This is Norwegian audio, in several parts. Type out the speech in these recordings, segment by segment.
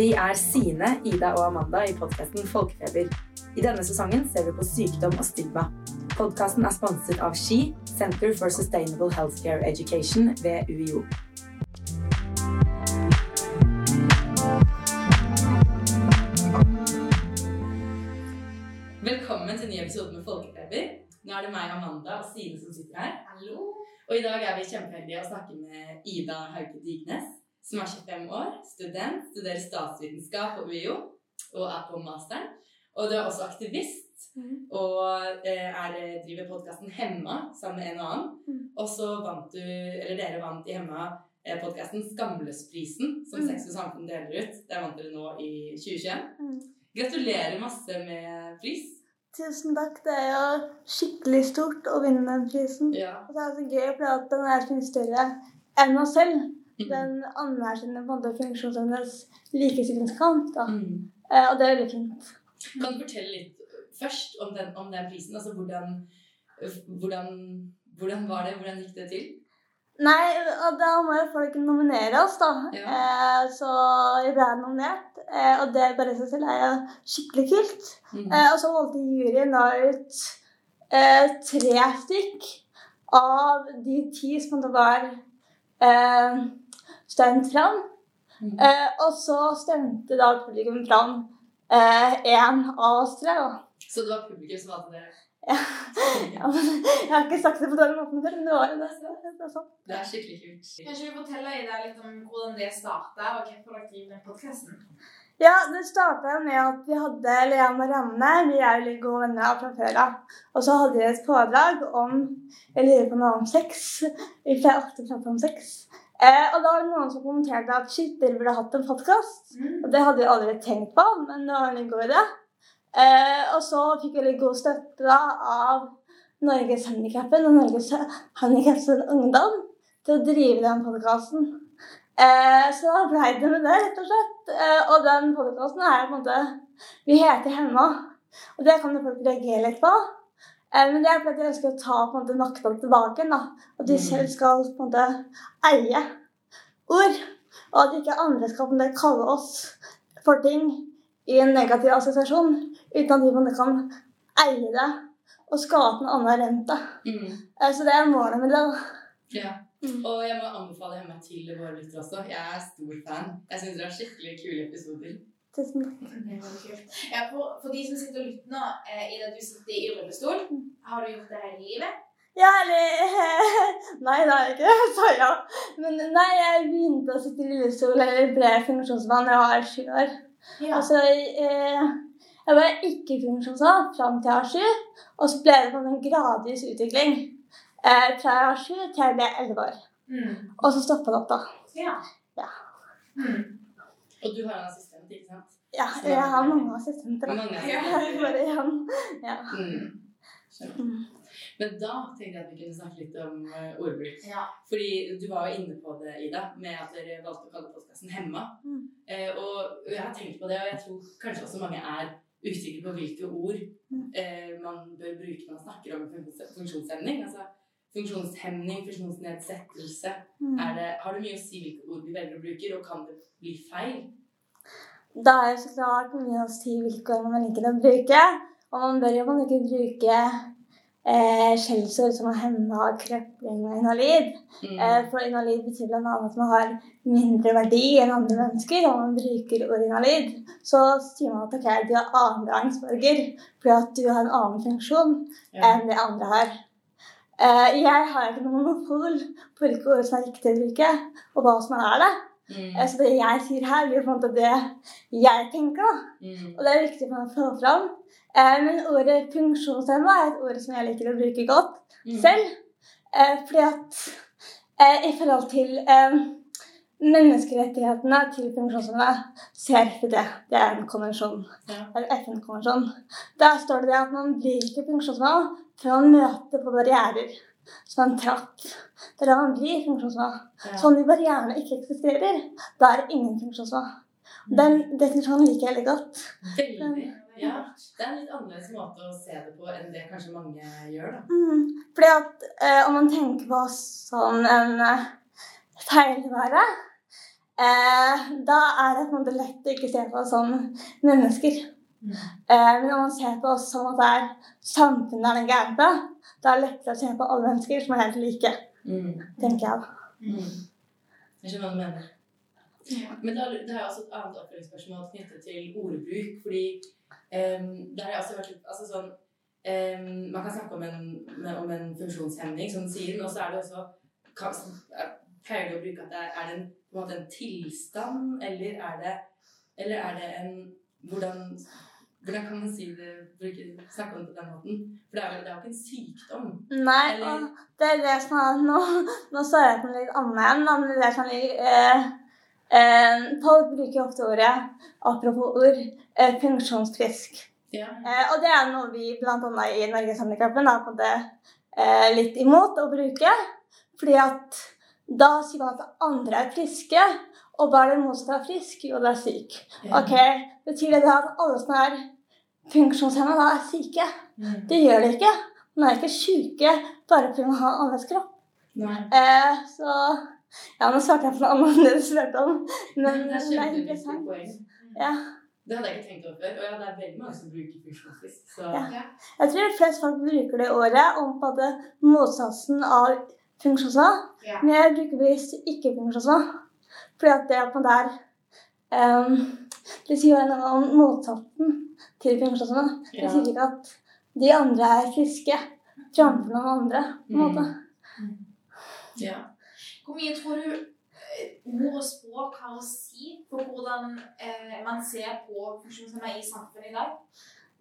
Vi er Sine, Ida og Amanda i podkasten Folkefeber. I denne sesongen ser vi på sykdom og stigma. Podkasten er sponset av SHE, Center for Sustainable Healthcare Education ved UiO. Velkommen til en ny episode med Folkefeber. Nå er det meg, Amanda og Sine som sitter her. Hallo. Og i dag er vi kjempeheldige å snakke med Ida Hauge Dignes, som er 25 år, student, studerer statsvitenskap på UiO og er på masteren. Og du er også aktivist og eh, er, driver podkasten Hemma sammen med en og annen. Mm. Og så vant du, eller dere vant i Hemma eh, podkasten Skamløsprisen, som Mm. Sex og Samfunn deler ut. Der vant dere nå i 2021. Mm. Gratulerer masse med pris. Tusen takk. Det er jo skikkelig stort å vinne den prisen. Ja. Og det er så gøy, for den er så mye større enn oss selv. Den anerkjenner på en måte funksjonshemmedes likestillingskamp. Mm. Eh, Og det er veldig fint. Kan du fortelle litt først om den, om den prisen? Altså hvordan, hvordan, hvordan var det? Hvordan gikk det til? Nei, da må jo folk nominere oss, da. Ja. Eh, så jeg ble nominert, eh, og det bare i seg selv er jo skikkelig kult. Mm. Eh, og så valgte juryen da ut eh, tre stykk av de ti som det var eh, stemt fram. Mm. Eh, og så stemte da publikum fram én av oss tre. Så det var publikum som valgte dere? Ja. Ja, men jeg har ikke sagt det på den måten før, men det var jo det. det er sånn. Det er skikkelig kult. Kanskje ikke du fortelle Ida, litt om hvordan det starta, og hvorfor dere gikk med podkasten? Ja, det starta med at vi hadde Leanne og Ranne, vi er jo litt gode venner fra før av. Og så hadde vi et foredrag om Jeg lurer på noe om sex. Vi pleier ofte å prate om sex. Eh, og da var det noen som kommenterte at shit, dere burde hatt en podkast. Mm. Og det hadde vi aldri tenkt på, men det var en god idé. Eh, og så fikk vi litt god støtte da, av Norges Handikappen og Norges Handikappede Ungdom til å drive den podkasten. Eh, så da blei det med det, rett og slett. Eh, og den podkasten er på en måte Vi heter Hemma, og det kan jo folk reagere litt på. Eh, men det er fordi jeg ønsker å ta på en måte maktene tilbake. Da. At de Mm. selv skal på en måte eie ord. Og at ikke andre skal på en måte kalle oss for ting i en negativ assosiasjon, uten at de på en måte kan eie det og skape en annen rente. Mm. Eh, Så det er målet med det. da. Ja. Mm. Og jeg må anbefale henne til våre lyttere også. Jeg er stor fan. Jeg syns dere har skikkelig kule episoder. Tusen takk. Det. Ja, for, for de som sitter og lytter nå, eh, Ida, du sitter i rullestol. Har du gjort det hele livet? Ja, eller Nei, det har jeg ikke. Sa ja. Men nei, jeg begynte å sitte i rullestol eller ble funksjonsmann da jeg var sju år. Ja. Altså, eh, jeg var ikke funksjonsmann fram til jeg var sju, og så ble det på en gradvis utvikling. Eh, fra jeg var sju til jeg ble elleve år. Mm. Og så stoppa det opp, da. Ja. Ja. Mm. Og du har en assistent, ikke sant? Ja, jeg har mange assistenter. Mange assistenter. igjen. Ja. Mm. Men da tenkte jeg at vi kunne snakke litt om eh, ordbruk. ja. Fordi du var jo inne på det, Ida, med at dere valgte å kalle postkassen Hemma. Mm. Eh, og jeg har tenkt på det, og jeg tror kanskje også mange er usikre på hvilke ord Mm. eh, man bør bruke når man snakker om funksjonshemning. Altså funksjonshemning, funksjonsnedsettelse. Mm. Er det, har det mye å si hvilke ord vi velger å bruke, og kan det bli feil? Det er jo så klart mye å si hvilke ord man liker å bruke. Og man bør jo man ikke bruke eh, skjellsord som hemma, krøpling og invalid. Mm. Eh, for invalid betyr bl.a. at man har mindre verdi enn andre mennesker. Og man bruker ordet invalid, så sier man at ok, du er annenrangsborger fordi at du har en annen funksjon Ja. enn det andre har. Eh, jeg har ikke noe monopol på hvilke ord som er riktig å bruke, og hva som er det. Mm. Eh, Så det jeg sier her, blir på en måte det jeg tenker. Mm. Og det er viktig for meg å få fram. Eh, Men ordet funksjonshemma er et ord som jeg liker å bruke godt Mm. selv. Eh, Fordi at i forhold til menneskerettighetene til funksjonshemmede, CRPD, det Det er en konvensjon, Ja. en FN-konvensjon, der står det at man blir ikke funksjonshemma før man møter på barrierer. Som en trapp. Det er da man blir funksjonshemma. Ja. Sånn de barrierene ikke eksisterer, da er det ingen funksjonshemma. Mm. Den definisjonen liker jeg veldig godt. Veldig. Ja. Det er en litt annerledes måte å se det på enn det kanskje mange gjør, da. Mm. Fordi at eh, om man tenker på oss som en eh, feilvare, eh, da er det på en måte lett å ikke se på oss som mennesker. Mm. Eh, men om man ser på oss som at det er samfunnet er den gærne, da er det lettere å se på alle mennesker som er helt like, Mm. tenker jeg. Mm. Jeg skjønner hva du mener. Men da, det har jeg også et annet oppfølgingsspørsmål knyttet til ordbruk. Fordi um, det har jeg også vært litt Altså sånn um, Man kan snakke om en, om en funksjonshemning, som sier, og så er det også kan, Pleier du å bruke at det er, er det en, på en, måte en tilstand, eller er det, eller er det en hvordan, hvordan kan man si det, bruke, snakke om det på den måten? For det er jo det er jo ikke en sykdom. Nei, Eller- og det er det som er Nå, nå står jeg på litt annet, men det er sånn eh, eh, Folk bruker ofte ordet, apropos ord, eh, funksjonsfrisk. Ja. Eh, og det er noe vi bl.a. i Norgeshandikappen er på det eh, litt imot å bruke. Fordi at da sier man at andre er friske, og bare er det motsatte av frisk? Jo, det er syk. Ok, Betyr det da at alle som er funksjonshemmede, er syke? Mm. Det gjør det ikke. Man er ikke syke bare fordi man har annerledes kropp. Eh, så Ja, nå svarte jeg på noe annet enn det du spurte om. Men det er er interessant. Ja. Det hadde jeg ikke tenkt over. Og ja, det er veldig mange som bruker funksjonsfrisk. Så Ja. Jeg tror flest folk bruker det året om på en måte motsatsen av funksjonshemma. Ja. Men jeg bruker bevisst ikke funksjonshemma. Fordi at det at man der er ehm, Det sier jo noe om motsatsen til funksjonshemma. Det Ja. sier ikke at de andre er friske framfor noen andre. på en Mm. måte. ja. Hvor mye tror du eh, ord og språk har å si for hvordan eh, man ser på funksjonshemmede i samfunnet i dag?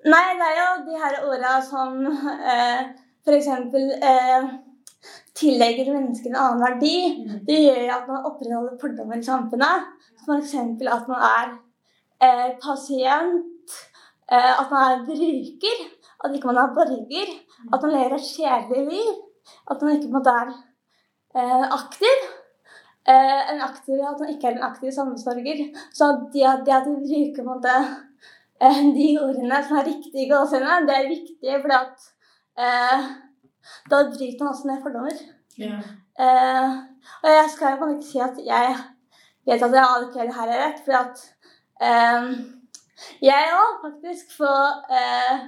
Nei, det er jo de her orda som eh, f.eks. Eh, tillegger menneskene en annen verdi. Mm. Det gjør at man opprettholder fordommer i samfunnet. F.eks. at man er eh, pasient, eh, at man er bruker, at ikke man er borger. At man lever et kjedelig liv. At man ikke måte er eh, aktiv. Eh, en aktiv, At man ikke er en aktiv samfunnsborger. Så det, at- det at vi bruker måte eh, de ordene som er riktige det er viktig fordi at eh, da bryter man også ned fordommer. Yeah. Eh, og jeg skal jo ikke si at jeg vet at jeg alltid det her er rett, for at eh, jeg òg faktisk får eh,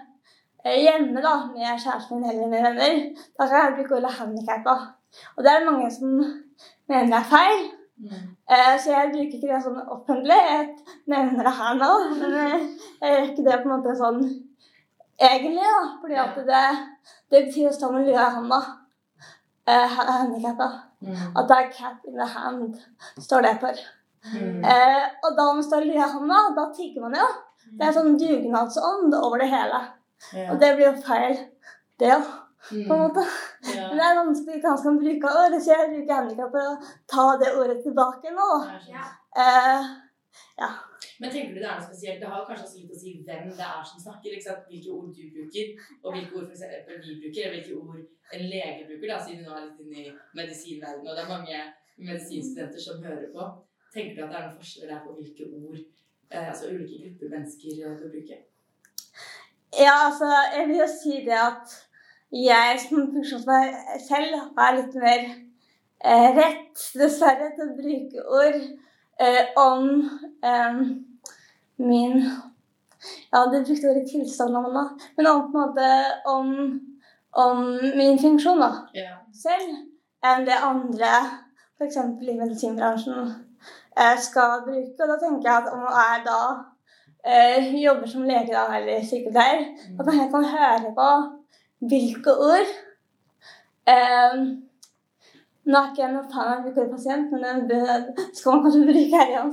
hjemme da, med kjæresten min eller med venner, da kan jeg bruke ordet handikappa. Og det er mange som mener er feil. Mm. Eh, så jeg bruker ikke det sånn offentlig. Jeg nevner det her nå. Men eh, jeg gjør ikke det på en måte sånn egentlig, da. Fordi at det, det betyr å stå med lua i hånda. Eh, handikappa. Mm. At det er 'cat in the hand, står det for. Mm. Eh, og da man står lua i hånda, da tigger man jo. Det er sånn dugnadsånd over det hele. Ja. Og det blir jo feil, det òg, på en Mm. måte. Ja. Men det er vanskelig man skal bruke ord, så jeg bruker handikap for å ta det ordet tilbake nå. Ja. er sånn. Eh, Men tenker du det er noe spesielt? Det har kanskje også litt å si hvem det er som snakker. ikke sant? Hvilke ord du bruker, og hvilke ord for eksempel vi bruker, eller hvilke ord en lege bruker, da, siden du nå er litt inne i medisinverdenen, og det er mange medisinstudenter som hører på. Tenker du at det er noen forskjell der på hvilke ord eh, altså ulike grupper mennesker du bruker? bruke? ja, altså, jeg vil jo si det at jeg som funksjonshemmet selv har litt mer eh, rett, dessverre, til å bruke ord eh, om eh, min Ja, du brukte ordet tilstand nå, men om på en måte om, om min funksjon, da. yeah. selv enn det andre, f.eks. i medisinbransjen, eh, skal bruke. Og da tenker jeg at om jeg da eh, jobber som lege da, eller sykepleier, at man helt kan høre på hvilke ord eh, Nå er ikke jeg noen fan av å bruke ordet pasient, men det skal man kanskje bruke her igjen.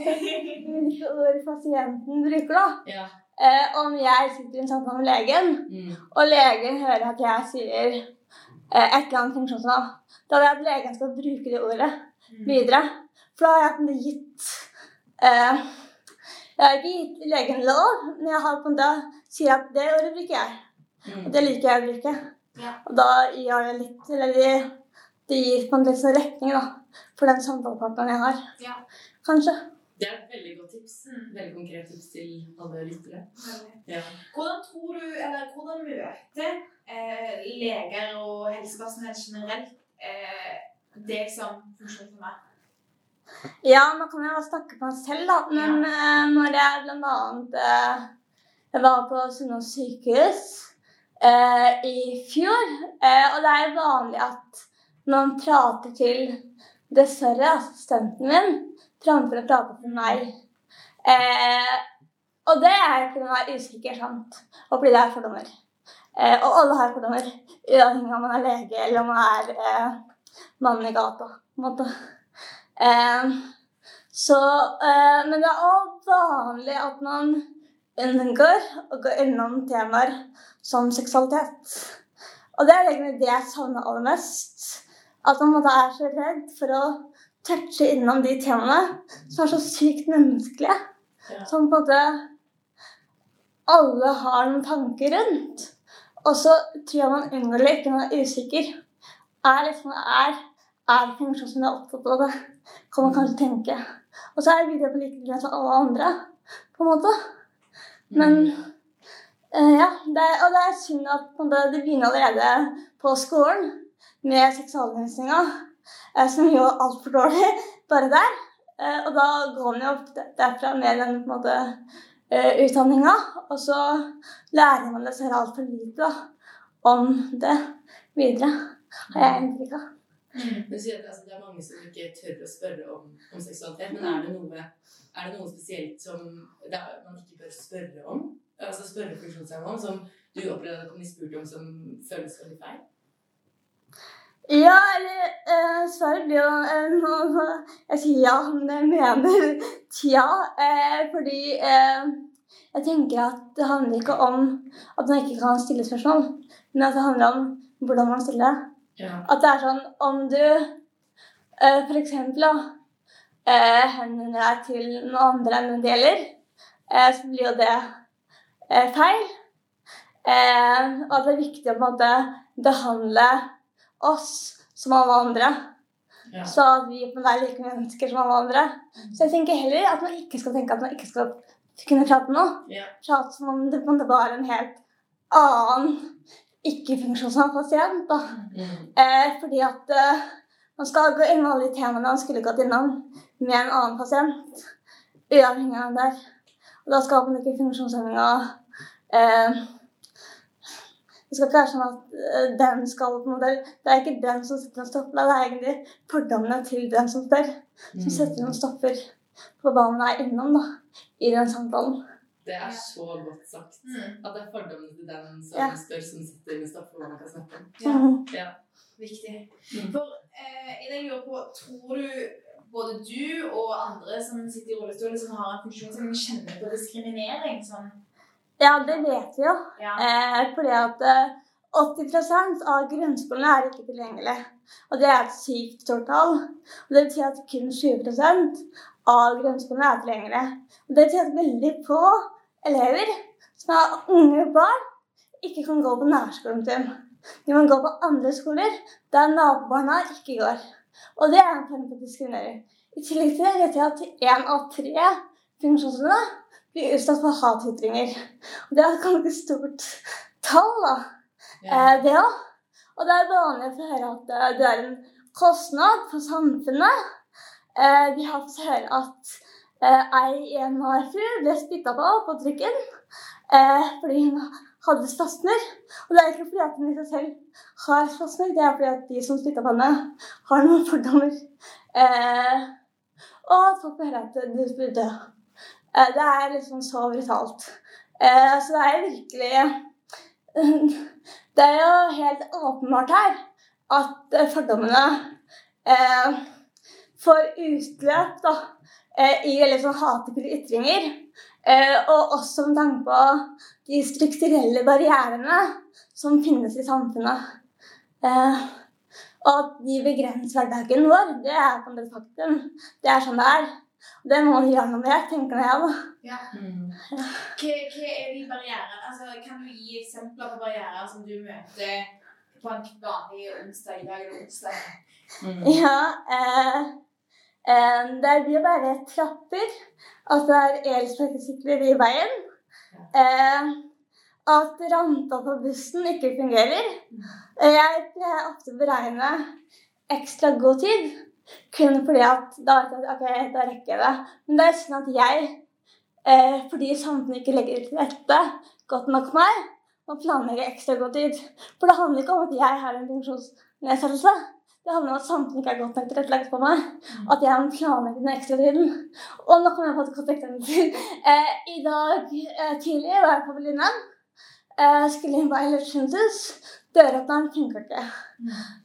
Hvilke ord pasienten bruker, da. Ja. Eh, om jeg sitter i en samtale med legen, Mm. og legen hører at jeg sier eh, et eller annet funksjonsnavn, da vil jeg at legen skal bruke det ordet videre. For da har jeg gitt eh, Jeg har ikke gitt legen lov, men jeg har på en måte sier at det ordet bruker jeg. Mm. Og det liker jeg å bruke. Ja. Og da gjør det litt Eller det, det gir på en litt sånn retning da, for den samtalepartneren jeg har. Ja. Kanskje. Det er et veldig godt tips. Mm. Veldig konkret tips til alle lyttere. Ja. Hvordan tror du, eller hvordan møter eh, leger og helsepersonell generelt eh, deg som funksjonshemmet? Ja, nå kan jeg bare snakke på meg selv, da. Men ja. når jeg bl.a. eh, jeg var på Sunnaas sykehus eh, i fjor, eh, og det er vanlig at man prater til dessverre assistenten min framfor å prate til meg. Eh, og det er fordi man er usikker, sant? og fordi det er fordommer. Eh, og alle har fordommer, uavhengig av om man er lege eller om man er eh, mannen i gata. på en måte. Eh, så, eh, men det er òg vanlig at man unngår å gå innom temaer som seksualitet. Og det er egentlig det jeg savner aller mest. At man er så redd for å touche innom de temaene som er så sykt menneskelige. Som på en måte alle har noen tanker rundt. Og så tror jeg man unngår det ikke når man er usikker. Er liksom, er, er det kanskje som er opptatt av det? Kan man kanskje tenke. Og så er det videre på like linje som alle andre, på en måte. Men eh, ja, det, og det er synd at det begynner allerede på skolen med seksualundervisninga, eh, som er altfor dårlig bare der. Eh, og da går man jo opp derfra med den på en måte eh, utdanninga, og så lærer man dessverre altfor lite da, om det videre, har jeg inntrykk av. Du sier at altså, det er mange som ikke tør å spørre om, om seksualitet, men er det noe, er det noe spesielt som er, man ikke bør spørre om? Altså spørre funksjonshemmede om, som du opplevde at de spurte om, som føles veldig feil? Ja, eller eh, svaret blir jo eh, Jeg sier ja, men jeg mener tja. Eh, fordi eh, jeg tenker at det handler ikke om at man ikke kan stille spørsmål, men at det handler om hvordan man stiller det. Ja. At det er sånn om du eh, da, eh, henvender deg til noen andre enn den det gjelder, eh, så blir jo det eh, feil. Eh, og at det er viktig å på en måte behandle oss som alle andre. Ja. Så at vi måte er like mennesker som alle andre. Så jeg tenker heller at man ikke skal tenke at man ikke skal kunne prate noe. Ja. Prate som om det om det var en helt annen ikke-funksjonshemmet pasient. da. Mm. Eh, fordi at eh, man skal gå innom alle de temaene man skulle gått innom med en annen pasient. Uavhengig av det. Og da skal man ikke funksjonshemminga eh, Det skal ikke være sånn at eh, den skal Det er ikke den som setter en stopper, det er egentlig fordommene til den som spør, som Mm. setter noen stopper på hva man er innom da, i den samtalen. Det er så godt sagt. Mm. At det er fordommene til den som Ja. spør, som setter en stopp på hva man kan snakke om. Ja. Mhm. Ja. Viktig. Mm. For eh, jeg lurer på, tror du både du og andre som sitter i rullestol som har en funksjonshemming, kjenner på diskriminering? Sånn, Ja, det vet vi jo. ja. Eh, fordi at eh, 80% av grunnskolene er ikke tilgjengelig. Og det er et sykt stort tall. Og det betyr at kun 20 av grunnskolene er tilgjengelig. Og det betyr at veldig få elever som har unge barn, ikke kan gå på nærskolen sin. De må gå på andre skoler der nabobarna ikke går. Og det er en form for diskriminering. I tillegg til det vet jeg at én av tre funksjonshemmede blir utsatt for hatytringer. Det er et ganske stort tall, da. Yeah. Eh, det òg. Og det er vanlig å høre at det er en kostnad for samfunnet. Eh, vi har fått høre at eh, ei en AFU ble spytta på på trikken eh, fordi hun hadde spasmer. Og det er ikke fordi at hun i seg selv har spasmer, det er fordi at de som spytta på henne, har noen fordommer. Eh, og folk får høre at du burde det er liksom så brutalt. Eh, så det er virkelig Det er jo helt åpenbart her at eh, fordommene eh, får utløp da, eh, i liksom hatefulle ytringer. Eh, og også med tanke på de strukturelle barrierene som finnes i samfunnet. Eh, og at de begrenser hverdagen vår, det er på en faktum. Det er sånn det er. Det må vi gjøre noe med, tenker jeg. da. ja. Mm. Hva, hva er de barrierene? Altså, kan du gi eksempler på barrierer som du møter på en vanlig onsdag i dag eller onsdag? Mm. Ja, eh, eh, det blir bare trapper. At det er elsparkesykler i veien. Eh, at rampa på bussen ikke fungerer. Eh, Jeg pleier ofte å beregne ekstra god tid Kun fordi at da vet jeg at ok, da rekker jeg det. Men det er sånn at jeg, eh, fordi samfunnet ikke legger til rette godt nok for meg, må planlegge ekstra god tid. For det handler ikke om at jeg har en funksjonsnedsettelse. Det handler om at samfunnet ikke er godt nok tilrettelagt for meg. At jeg må planlegge den ekstra tiden. Og nå kommer jeg på et godt eksempel. Eh, I dag eh, tidlig var jeg på Berlinen. Eh, skulle inn på Eilertshus. Døråpneren funka ikke.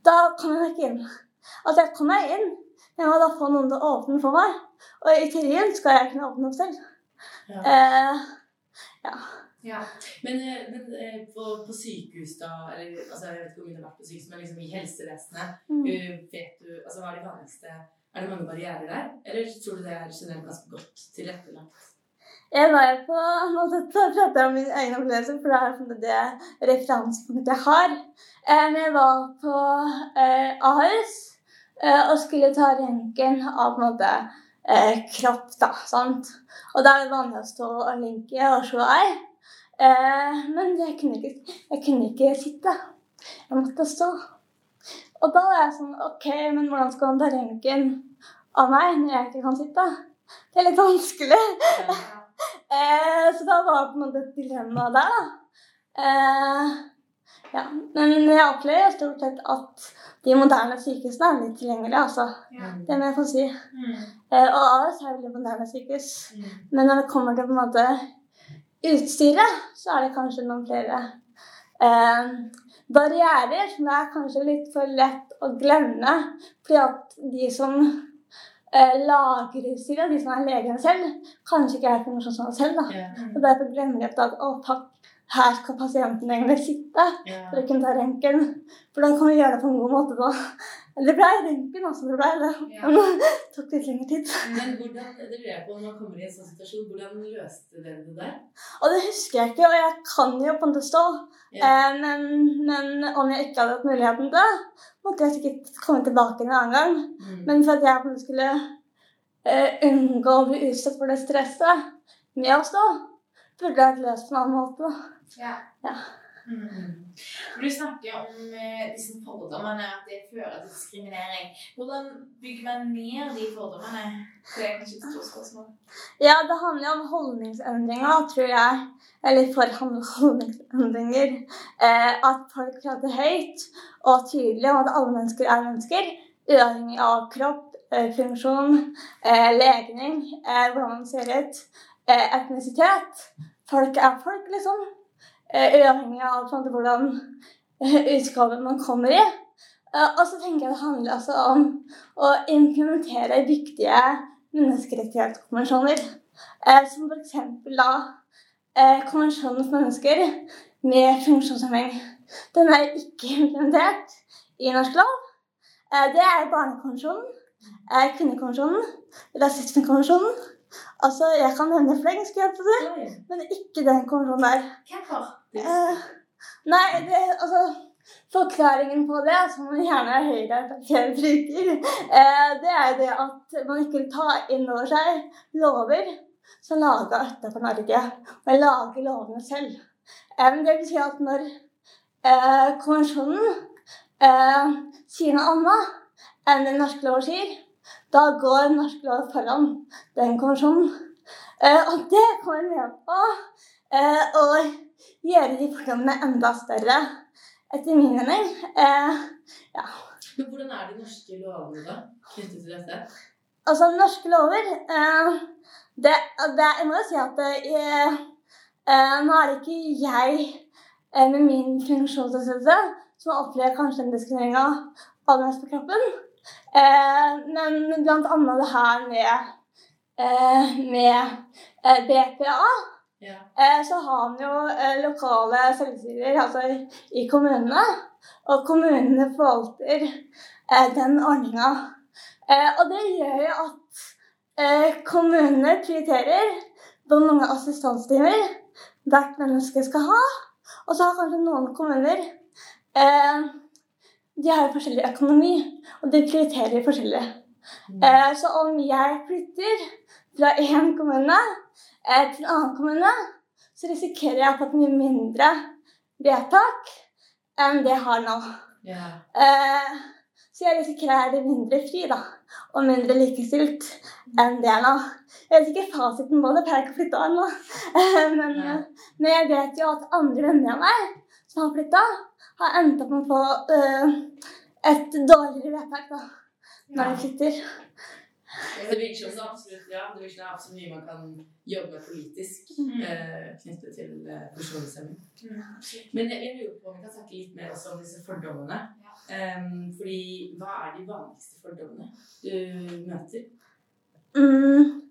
Da kom jeg ikke inn. Altså, jeg kom meg inn. Jeg må da få noen til å åpne for meg. Og i teorien skal jeg kunne åpne opp selv. Ja. Eh, Ja. Men, eh, men eh, på, på sykehus, da eller, altså, Jeg vet ikke hvor mye du har vært på sykehus, men liksom i helsevesenet mm. uh, vet du, altså, Hva er de vanligste Er det mange barrierer der? Eller tror du det er generelt ganske godt tilrettelagt? Jeg var på Nå prater jeg om min egen opplevelse, for det er det referansepunktet jeg har. Eh, Men jeg var på eh, Ahus eh, og skulle ta røntgen av på en måte eh, kropp, da. sant? Og da er det vanlig å stå og linke og se ei. Eh, men jeg kunne, ikke, jeg kunne ikke sitte. Jeg måtte stå. Og da var jeg sånn OK, men hvordan skal han ta røntgen av meg når jeg ikke kan sitte? Det er litt vanskelig. Ja. Eh, så da var det på en måte et dilemma der, da. Eh, ja. Men jeg opplever stort sett at de moderne sykehusene er litt tilgjengelige, altså. Ja. Det må jeg få si. Mm. Eh, og AS er veldig moderne sykehus. Mm. Men når det kommer til på en måte utstyret, så er det kanskje noen flere eh, barrierer som det er kanskje litt for lett å glemme. Fordi at de som eh, lager utstyret, de som er legene selv, kanskje ikke er funksjonshemmede selv. da. Mm. Og derfor glemmer de at å, fuck, her skal pasienten egentlig sitte Ja. for å kunne ta røntgen. For da kan vi gjøre det på en god måte da. Det ble røntgen, altså. Det ble det. Ja. Men det tok litt lengre tid. Men hvordan, det lurer jeg på når man kommer i en sånn situasjon, hvordan løste dere det der? Og det husker jeg ikke, og jeg kan jo på en måte stå. Ja. Eh, men, men om jeg ikke hadde hatt muligheten til det, måtte jeg sikkert komme tilbake en annen gang. Mm. Men for at jeg skulle eh, unngå å bli utsatt for det stresset med å stå, burde vært løst på en annen måte. Ja. Ja. Mm. Du snakker om eh, disse fordommene, at det fører til diskriminering. Hvordan bygger man ned de fordommene? Det er kanskje et stort spørsmål. Ja, det handler om holdningsendringer, tror jeg. Eller for holdningsendringer. Eh, at folk prater høyt og tydelig om at alle mennesker er mennesker. Uavhengig av kropp, eh, funksjon, eh, legning, eh, hvordan man ser ut, etnisitet. Folk er folk, liksom. Eh, uavhengig av måte, hvordan eh, utgaven man kommer i. Eh, og så tenker jeg det handler altså om å implementere viktige menneskerettighetskonvensjoner. Eh, som f.eks. da eh, konvensjonen for mennesker med funksjonshemming. Den er ikke implementert i norsk lov. Eh, det er Barnekonvensjonen, eh, Kvinnekonvensjonen, Rasismekonvensjonen. Altså, jeg kan nevne fleng, skal jeg på det, men ikke den konvensjonen der. Hvorfor? Eh, nei, det, altså Forklaringen på det, som gjerne Høyre bruker, eh, det er det at man ikke vil ta inn over seg lover som laga utenfor Norge. Man lager lovene selv. Eh, men det vil si at når eh, konvensjonen eh, sier noe annet enn det norske lover sier, da går norsk lov foran den konvensjonen. Eh, og det kommer vi med på eh, å gjøre de fordommene enda større, etter min mening. Eh, Men hvordan er de norske lovene da, knyttet til dette? altså, norske lover eh, det, det, Jeg må jo si at eh, nå er det ikke jeg med min funksjonsnedsettelse som opplever kanskje den diskrimineringa av mest på kroppen. Eh, men blant annet det her med, eh, med eh, BPA. Ja. Så har man jo lokale selvstyrer, altså i kommunene. Og kommunene forvalter den ordninga. Og det gjør jo at kommunene prioriterer hvor mange assistansetimer hvert menneske skal ha. Og så har kanskje noen kommuner eh, De har jo forskjellig økonomi, og de prioriterer forskjellig. Eh, så om jeg flytter fra én kommune eh, til en annen kommune, så risikerer jeg å få et mye mindre vedtak enn det jeg har nå. Yeah. Eh, så jeg risikerer jeg er mindre fri da, og mindre likestilt enn det er nå. Jeg vet ikke fasiten på det, for jeg har ikke flytta ennå. Men, yeah. men jeg vet jo at andre venner av meg som har flytta, har endt opp med å få uh, et dårligere vedtak da, når de flytter. Det virker som så absolutt, ja, det virker som det er mye man kan jobbe politisk Mm. eh, knyttet til eh, funksjonshemming. Mm. Men jeg, jeg lurer på om vi kan snakke litt mer også om disse fordommene. Em, fordi hva er de vanligste fordommene du møter? Mm,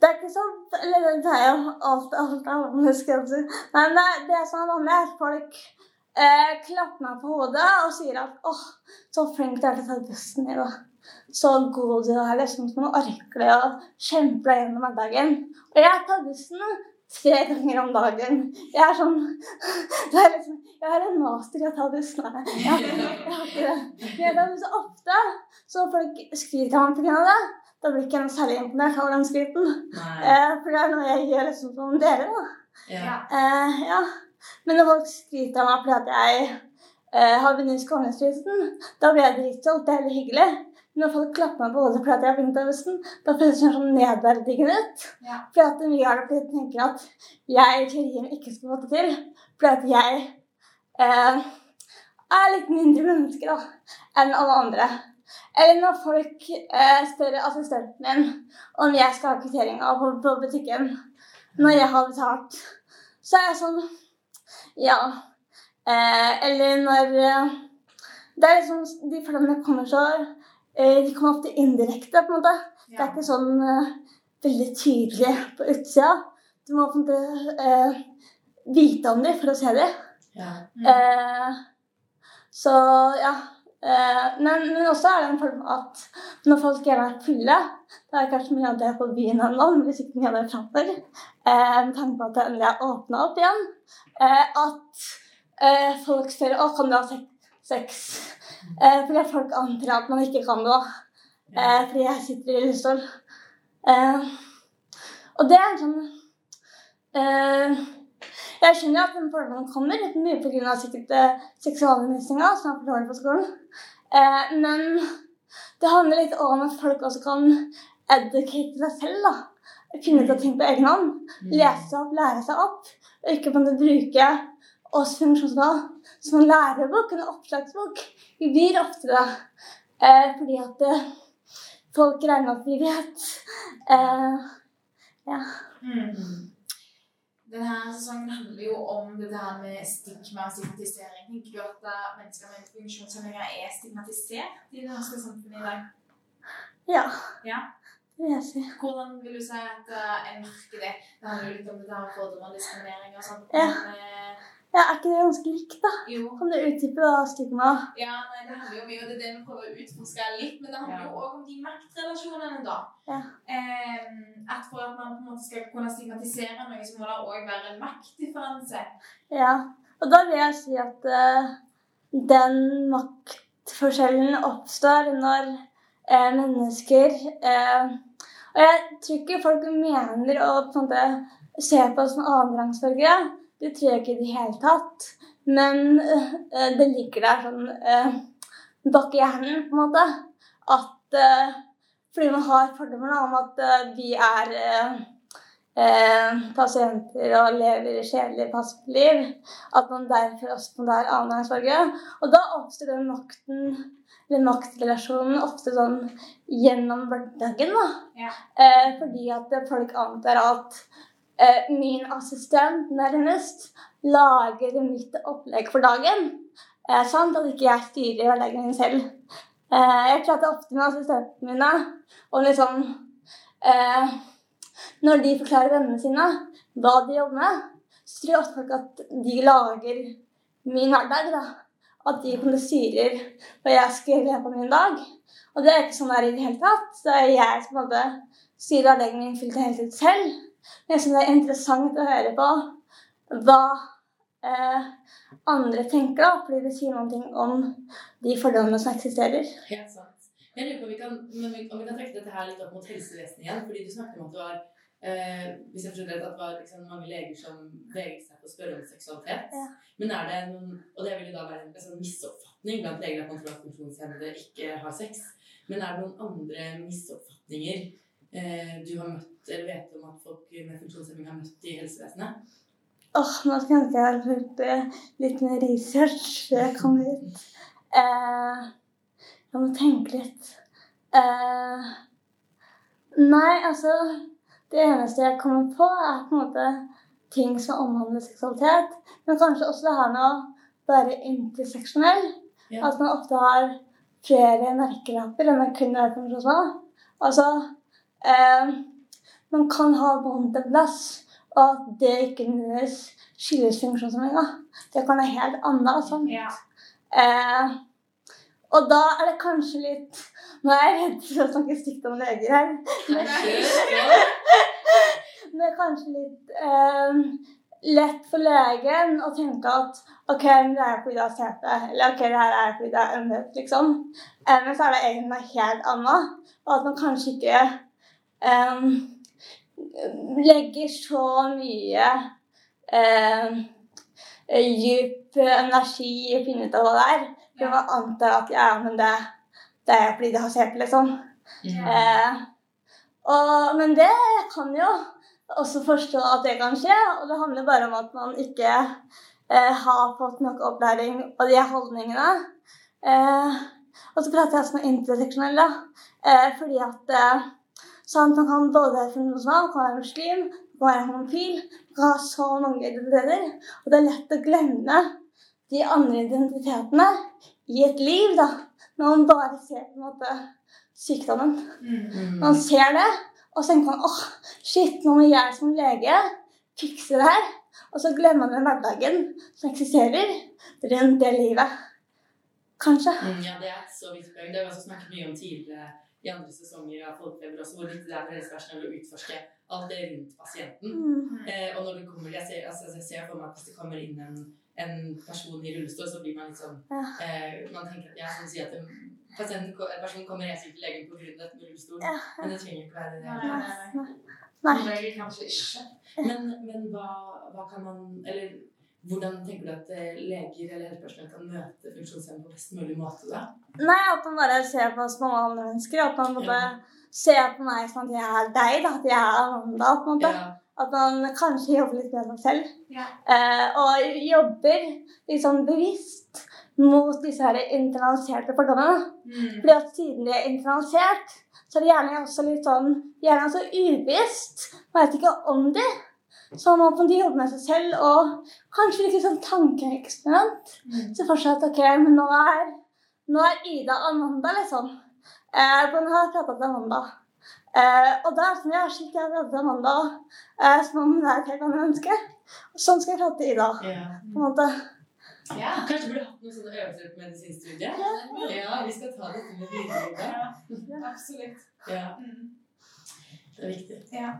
det er ikke så Eller det er jo alt, alt av mennesker. Men det, det som er vanlig, er at folk eh, klapper meg på hodet og sier at 'Åh, så flink du er til å ta bussen i dag'. Så god du er, liksom. Så nå orker du å kjempe deg gjennom hverdagen. Og jeg tar bussen tre ganger om dagen. Jeg er sånn det er liksom, Jeg har en master i å ta bussen. Jeg, jeg, har ikke det. Men jeg tar bussen ofte, så folk skryter av meg pga. det. Da blir ikke jeg særlig imponert over den skryten. Eh, for det er noe jeg gjør liksom som dere, da. Ja. Eh, ja. Men når folk skryter av meg fordi at jeg eh, har vunnet Skåneprisen, da blir jeg dritstolt. Det er veldig hyggelig. Men når folk klapper meg på hodet fordi at jeg har vunnet av bussen, da føles det sånn nedverdigende ut. Ja. Fordi at mye av det tenker at jeg i teorien ikke skal få det til. Fordi at jeg eh, er litt mindre menneske da, enn alle andre. Eller når folk eh, spør assistenten min om jeg skal ha kvitteringa på, på butikken når jeg har betalt, så er jeg sånn Ja. Eh, eller når eh, Det er liksom De flammene kommer så eh, De kommer ofte indirekte, på en måte. Det er ikke sånn eh, veldig tydelig på utsida. Du må på en måte eh, vite om dem for å se dem. Ja. Mm. Eh, så ja. Eh, men, men også er det en form at når folk gjerne er fulle Det er kanskje mye av det på byen ennå, men ikke mye av det framover. Eh, med tanke på at det endelig er åpna opp igjen. Eh, at eh, folk ser å, kan du ha sex. Eh, fordi folk antar at man ikke kan det. Eh, fordi jeg sitter i rullestol. Eh, og det er sånn eh, Jeg skjønner at den fordommen kommer, litt mye pga. sikkert seksualundervisninga, som er for på skolen. Eh, men det handler litt om at folk også kan educate seg selv. da. Finne ut av ting på egen hånd. Mm. Lese opp, lære seg opp. Og ikke kan en bruke oss funksjonsfall som en lærebok, en oppslagsbok. Vi blir ofte det eh, fordi at eh, folk regner med at vi vet. Eh, ja. Mm. Mm. Denne sesongen handler jo om det der med stigma og stigmatisering. Tenker du at eh, mennesker med funksjonshemninger er stigmatisert i det norske samfunnet i dag? ja. Ja. Vil jeg si. Hvordan vil du si at eh, en merker det? Det handler jo litt om det der med fordommer diskriminering og sånt. Ja. Men, eh, Ja, er ikke det ganske likt, da? jo. Kan du utdype det stigma? Ja, nei, det handler jo mye, og det det vi prøver å utforske litt, men det handler Ja. jo òg om de maktrelasjonene, da. Ja. Eh, at for at man på en måte skal kunne stigmatisere noe, så må det òg være en maktdifferanse. Ja. Og da vil jeg si at uh, den maktforskjellen oppstår når uh, mennesker eh, Og jeg tror ikke folk mener å på en måte se på oss som annenrangsborgere. Det tror jeg ikke i det hele tatt. Men eh, det ligger der sånn eh, bak i hjernen, på en måte, at eh, fordi man har fordommer om at vi er eh, pasienter og lever kjedelig, liv, at man derfor også på være annengangsborgere. Og da oppstår den makten, eller maktrelasjonen ofte sånn gjennom hverdagen, da. Ja. Eh, fordi at folk antar at eh, min assistent nærmest lager mitt opplegg for dagen. Eh, sant? At ikke jeg styrer hverdagen min selv. Eh, jeg prater ofte med assistentene mine om liksom eh, Når de forklarer vennene sine hva de jobber med, så tror jeg ofte folk at de lager min hverdag. da. At de en hva jeg skal gjøre på min dag. Og det er ikke sånn det er i det hele tatt. Så det er jeg som måte styrer hverdagen min fullt og helt ut selv. Men jeg syns det er interessant å høre på hva eh, andre tenker, da, fordi det sier noe om de fordommene som eksisterer. Helt sant. Jeg lurer på om vi kan, om vi kan trekke dette her litt opp mot helsevesenet igjen. fordi du snakket om at du var eh, hvis jeg forstår rett, at det var liksom mange leger som veget seg for å spørre om seksualitet. Ja. Men er det noen Og det vil jo da være en sånn misoppfatning blant leger at man tror at funksjonshemmede ikke har sex. Men er det noen andre misoppfatninger eh, du har møtt eller vet om at folk med funksjonshemming har møtt i helsevesenet? Åh, nå skal jeg ha gjort eh, litt mer research før jeg kom hit. Eh, jeg må tenke litt. Eh, nei, altså Det eneste jeg kommer på, er på en måte ting som omhandler seksualitet. Men kanskje også det her med å være interseksjonell. Ja. At man ofte har flere merkelapper enn man kun er funksjonsnivå. Altså eh, Man kan ha vondt en plass, og at det ikke nødvendigvis skyldes funksjonshemminga. Det kan være helt annet. og sånt. Ja. Eh, og da er det kanskje litt Nå er jeg redd for å snakke stygt om leger her. Men, det er kanskje litt um, lett for legen å tenke at OK, det er fordi du har CP, eller OK, det her er fordi det er ømhet, liksom. Eh, men så er det egentlig noe helt annet. Og at man kanskje ikke um, legger så mye um, dyp energi i å finne ut av hva det er. For man antar at ja, men det, det er fordi det har CP, liksom. Ja. Eh, og, men det kan jo også forstå at det kan skje, og det handler bare om at man ikke eh, har fått nok opplæring og de holdningene. Eh, og så prater jeg også med interseksjonelle, eh, fordi at eh, at man kan både være funksjonal, kan være muslim, kan være homofil, kan ha så mange identiteter, og det er lett å glemme de andre identitetene i et liv, da, når man bare ser på en måte sykdommen. Mm. Man ser det, og så tenker man åh, shit, nå må jeg som lege fikse det her. Og så glemmer man den hverdagen som eksisterer rundt det livet. Kanskje. Mm, ja, det er så viktig poeng. Det har vi også snakket mye om tidligere i andre sesonger av Folkefeber også, hvor viktig det er for helsepersonell å utforske alt det rundt pasienten. Mm. Eh, og når det kommer, jeg ser, altså, jeg ser for meg at hvis det kommer inn en, en person i rullestol, så blir man litt sånn Ja. eh, Man tenker at jeg skal si at en, pasient, en person kommer helt sikkert til legen av dette med rullestol, Ja. men det trenger ikke være det. Nei, nei, nei. Nei. Kanskje ikke. Men, men hva, hva kan man Eller hvordan tenker du at eh, leger eller helsepersonell kan møte funksjonshemmede på best mulig måte da? Nei, at man bare ser på oss som alle andre mennesker. At man måtte Ja. se på meg som at jeg er deg, da. At jeg er Amanda. på en måte. Ja. At man kanskje jobber litt med seg selv. Ja. Eh, og jobber liksom bevisst mot disse her internaliserte fordommene. Mm. Fordi at siden de er internalisert, så er det gjerne også litt sånn Gjerne også ubevisst. Man vet ikke om de. Så man må jobbe med seg selv og kanskje litt sånn tankeeksperiment. Mm. Så fortsatt ok, men nå er, nå er Ida Amanda, liksom. Eh, nå har pratet med Amanda. Eh, og da er det sånn, ja, shit, jeg til Amanda eh, som om det er et helt annet menneske. Og sånn skal jeg prate til Ida. Yeah. på en måte. Ja. Kanskje burde hatt noen sånne øvelser på medisinstudiet? Ja, vi skal ta dette med videre. Ja, absolutt. Ja, Mm. det er viktig. Ja.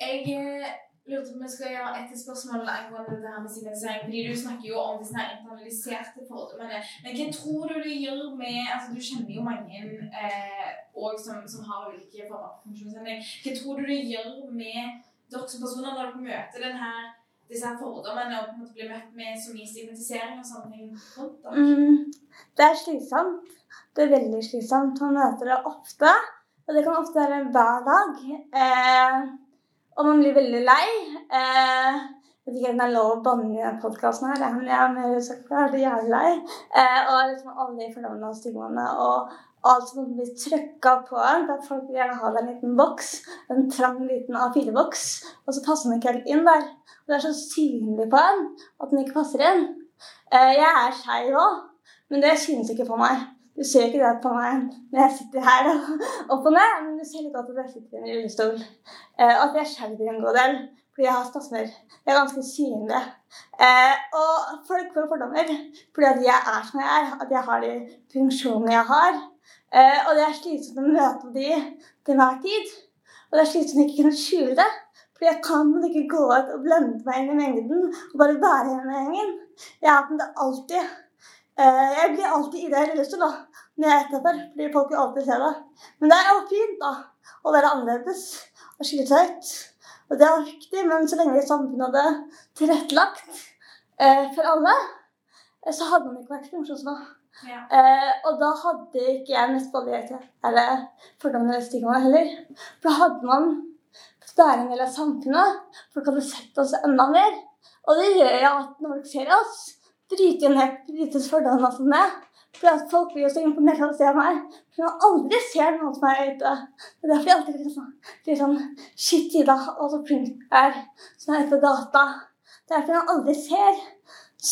Jeg eh, lurte på om vi skal gjøre et spørsmål angående det her med signalisering. Fordi du snakker jo om disse internaliserte fordommene. Men hva tror du det gjør med altså Du kjenner jo mange eh, som, som har ulike former for. Hva tror du det gjør med dere som personer når dere møter den her, disse her fordommene og på en måte blir møtt med så mye stigmatisering og sånne ting rundt dere? Mm, det er slitsomt. Det er veldig slitsomt. Man møter det ofte. Og det kan ofte være hver dag. Eh, og man blir veldig lei. Eh, jeg vet ikke om det er lov å banne i denne podkasten her, men jeg er mer sagt jeg er jævlig lei. Eh, og liksom alle fordommene og stigmaene og alt som blir trykka på en. at Folk vil gjerne ha en liten boks, en trang liten A4-boks, og så passer den ikke helt inn der. Og det er så synlig på en at den ikke passer inn. Eh, jeg er skeiv òg, men det synes ikke på meg. Du ser ikke det på meg når jeg sitter her opp og ned, men du ser litt godt at jeg sitter i en rullestol. Eh, og at jeg skjelver en god del fordi jeg har spasmer. Jeg er ganske synlig. Eh, og folk får fordommer fordi at jeg er som jeg er, at jeg har de funksjonene jeg har. Eh, og det er slitsomt å møte de til enhver tid. Og det er slitsomt å ikke kunne skjule det. Fordi jeg kan ikke gå ut og blende meg inn i mengden og bare være i den gjengen. Jeg er på det alltid. Eh, jeg blir alltid i det rullestol da, når jeg er etterfor, fordi folk vil alltid se det. Men det er jo fint da, å være annerledes og skille seg ut. Og det er viktig, men så lenge samfunnet hadde tilrettelagt eh, for alle, eh, så hadde man ikke vært funksjonsnivå. Ja. Eh, og da hadde ikke jeg mestballighet eller fordommer eller stigma heller. For da hadde man fått være en del av samfunnet. Folk hadde sett oss enda mer. Og det gjør jo at når folk ser oss, brytes fordommene for meg. For at folk blir jo så imponert av å se meg. For man aldri ser noen som er ute. Det er derfor jeg alltid blir sånn, blir sånn Shit, Ida, og så flink du er som er ute på gata. Det er derfor man aldri ser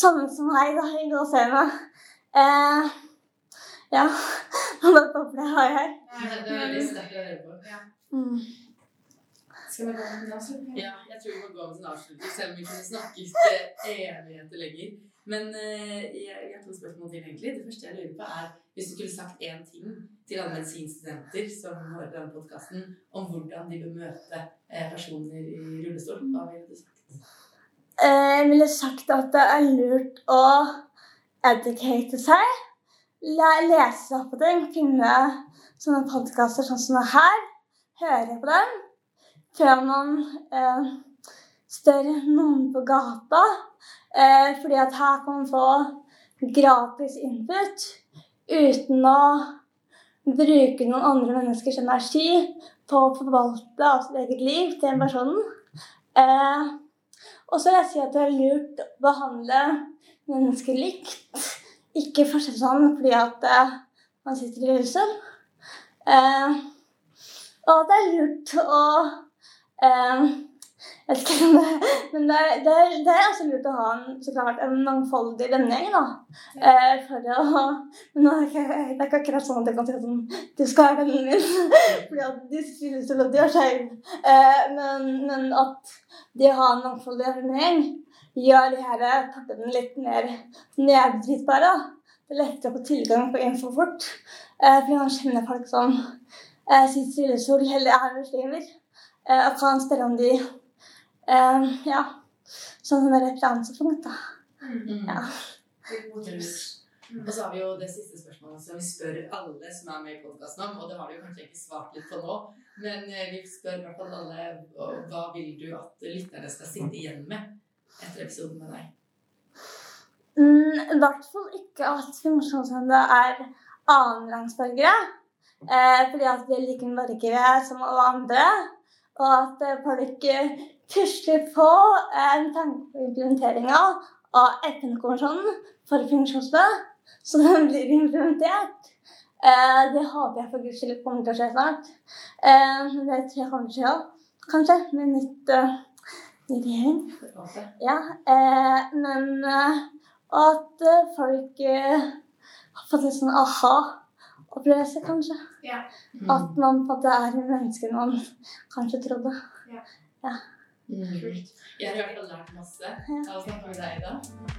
sånne som meg da, i gåseøynene. Eh, ja. Og det håper jeg har her. Det er veldig sterkt å høre på. Mm. Skal vi gå med en avslutning? Ja, jeg tror vi må gå med en avslutning, selv om vi kunne snakket evigheter lenger. Men eh, jeg, jeg har to spørsmål til, egentlig. Det første jeg lurer på, er hvis du skulle sagt én ting til alle medisinstudenter som hører denne podkasten, om hvordan de bør møte eh, personer i rullestol, hva ville du sagt? Eh, Jeg ville sagt at det er lurt å educate seg. Lese seg på ting. Finne sånne podkaster sånn som det her. Høre på dem. Før man eh, spør noen på gata. Eh, fordi at her kan man få gratis input uten å bruke noen andre menneskers energi på å forvalte av sitt eget liv til en person. Eh, og så vil jeg si at det er lurt å behandle mennesker likt. Ikke forskjellig sånn fordi at eh, man sitter i huset. Eh, og det er lurt å vet ikke om det Men det er, det, er, det er også lurt å ha en, så klart, en mangfoldig vennegjeng, da. Eh, for å Men nå er det ikke, det er ikke akkurat sånn at jeg kan si sånn Du skal være vennen min fordi at de synes jo at de er skeive. Eh, men, men at de har en mangfoldig vennegjeng gjør de her tappene litt mer nedbrytbare. Det er lettere å få tilgang på info fort. Eh, fordi man kjenner folk som eh, sitter i rullestol eller er muslimer. Eh, og kan spørre om de eh, Ja, sånn som referansepunkt, da. Mm. Ja. Og så har vi jo det siste spørsmålet som vi spør alle som er med i podkasten om, og det har du jo kanskje ikke svart litt på nå, men eh, vi spør i hvert fall alle hva vil du at lytterne skal sitte igjen med etter episoden med deg? Mm, I hvert fall ikke at funksjonshemmede er annenrangsborgere. Eh, fordi at de er like mye som alle andre. Og at eh, folk eh, pusler på en tanke på implementeringa av FN-konvensjonen for funksjonshemmede, så den blir implementert. Eh, det håper jeg for guds skyld kommer til å skje snart. Eh, det tror jeg kommer til å skje, kanskje, med nytt, uh, ny regjering. Ja, eh, men eh, at eh, folk eh, har fått en sånn aha-opplevelse, kanskje. Mm. At man på en måte er menneske man kanskje trodde. Mm. Jeg har i hvert fall lært masse av å snakke med deg i dag.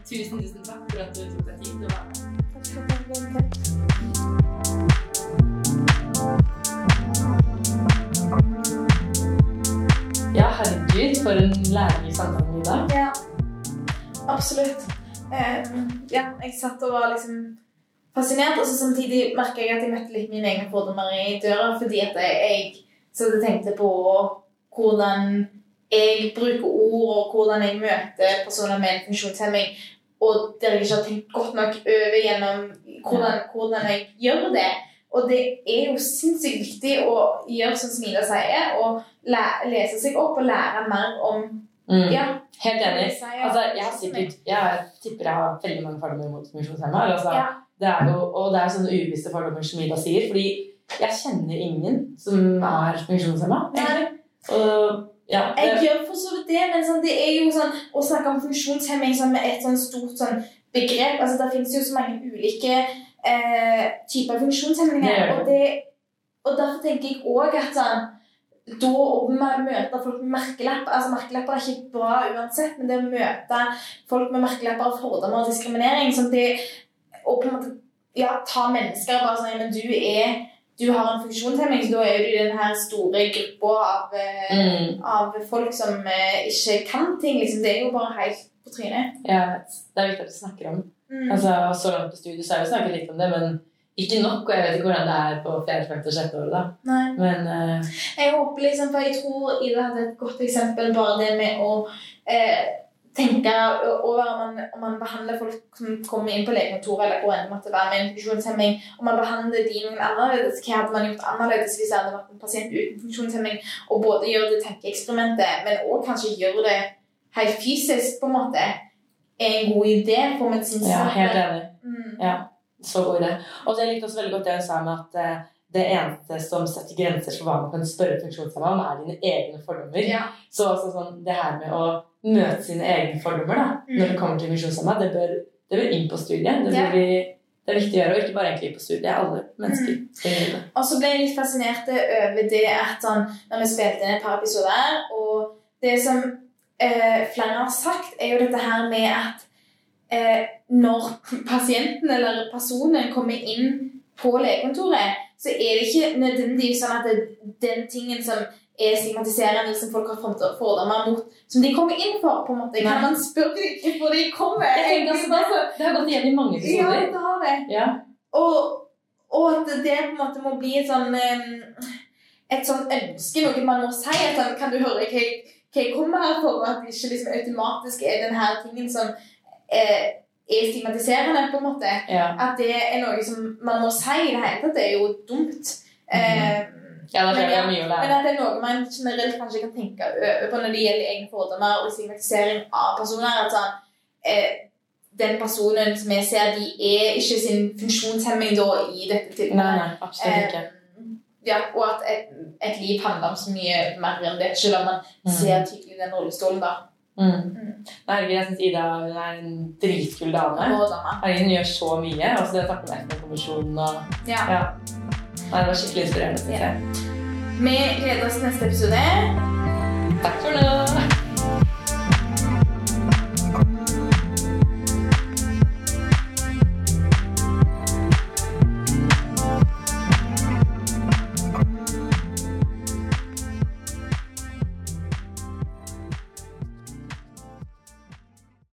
Tusen, tusen takk for at du tok deg tid til å være med. Ja, herregud, for en lærerik samtale i dag. Ja, absolutt. Um, ja, jeg satt og var liksom fascinert, og så samtidig merka jeg at jeg møtte litt mine egne fordommer i døra, fordi at jeg, jeg så tenkte på hvordan jeg bruker ord, og hvordan jeg møter personer med en funksjonshemming, og der jeg ikke har tenkt godt nok over gjennom hvordan, hvordan jeg gjør det. Og det er jo sinnssykt viktig å gjøre som Smila sier, og lese seg opp og lære mer om Mm. ja, Helt enig. Altså, jeg har sikkert Jeg tipper jeg har veldig mange fordommer mot funksjonshemma. Altså, Ja. det er jo, og det er sånne ubevisste fordommer som Ida sier. Fordi jeg kjenner ingen som er funksjonshemma. Og ja, Jeg gjør for så vidt det, men sånn, det er jo sånn å snakke om funksjonshemming som et sånn stort sånn begrep altså Det finnes jo så mange ulike eh, typer funksjonshemninger. Det. Og, det, og derfor tenker jeg òg at sånn da å møte folk med merkelapp altså Merkelapper er ikke bra uansett, men det å møte folk med merkelapper fordommer og diskriminering sånn det, Og på en måte ja, ta mennesker bare sånn Men du er du har en funksjonshemming, så da er du i den her store gruppa av eh, mm, av folk som eh, ikke kan ting. Liksom. Det er jo bare helt på trynet. Ja. Det er viktig at du snakker om Mm. Altså, Så langt på studiet så har vi snakket litt om det, men ikke nok. Og jeg vet ikke hvordan det er på fjerde, femte og sjette året. da. Nei. Men uh... Jeg håper liksom, for jeg tror Ida hadde et godt eksempel bare det med å eh, tenke over om man, om man behandler folk som kommer inn på legekontoret eller hvor enn det måtte være med en funksjonshemming, om man behandler de noen annerledes, hva hadde man gjort annerledes hvis det hadde vært en pasient uten funksjonshemming, og både gjøre det tankeeksperimentet, men også kanskje gjøre det helt fysisk, på en måte, er en god idé for medisinsk Ja, helt enig. Mm. Ja, så god idé. Og det likte også veldig godt det hun sa med at eh, det eneste som setter grenser for hva man kan spørre funksjonshemmede om, er dine egne fordommer. Ja. Så altså, sånn, det her med å møte sine egne fordommer da, Mm. når det kommer til funksjonshemmede, det bør, det bør inn på studiet. Det, bør vi, det er viktig å gjøre, og ikke bare egentlig på studiet. Alle mennesker det. Og så ble jeg litt fascinert over det at sånn, når vi spilte inn et par episoder, og det som eh, flere har sagt, er jo dette her med at eh, når pasienten eller personen kommer inn på legekontoret, så er det ikke nødvendigvis sånn at det, den tingen som er stigmatiserende, som folk har fordommer mot, som de kommer inn for, på en måte. Kan man spørre dem hvorfor de kommer? Jeg tenker også det, altså, det har gått igjen i mange ja, det har det. Ja. Og, og at det på en måte må bli et sånn et sånn ønske, noe man må si. Sånn, kan du høre hva jeg, hva jeg kommer her for? Og at det ikke liksom automatisk er den her tingen som eh, er stigmatiserende, på en måte. Ja. At det er noe som man må si i det hele tatt. Det er jo dumt. Eh, ja, det Men mye å men at det er noe man generelt kanskje kan tenke over på når det gjelder egne fordommer og stigmatisering av personer. At sånn, eh, den personen som jeg ser, de er ikke sin funksjonshemming da i dette Nei, tilfellet. nei, absolutt ikke. Eh, ja, og at et, et liv handler om så mye mer enn det, selv om man Mm. ser tydelig den rullestolen da. Mm. Herregud, jeg syns Ida er en dritkul dame. Herregud, Hun gjør så mye. Også det å snakke med FN-kommisjonen og Ja. ja. Nei, Det var skikkelig inspirerende. Vi gleder oss til neste episode. Takk for nå.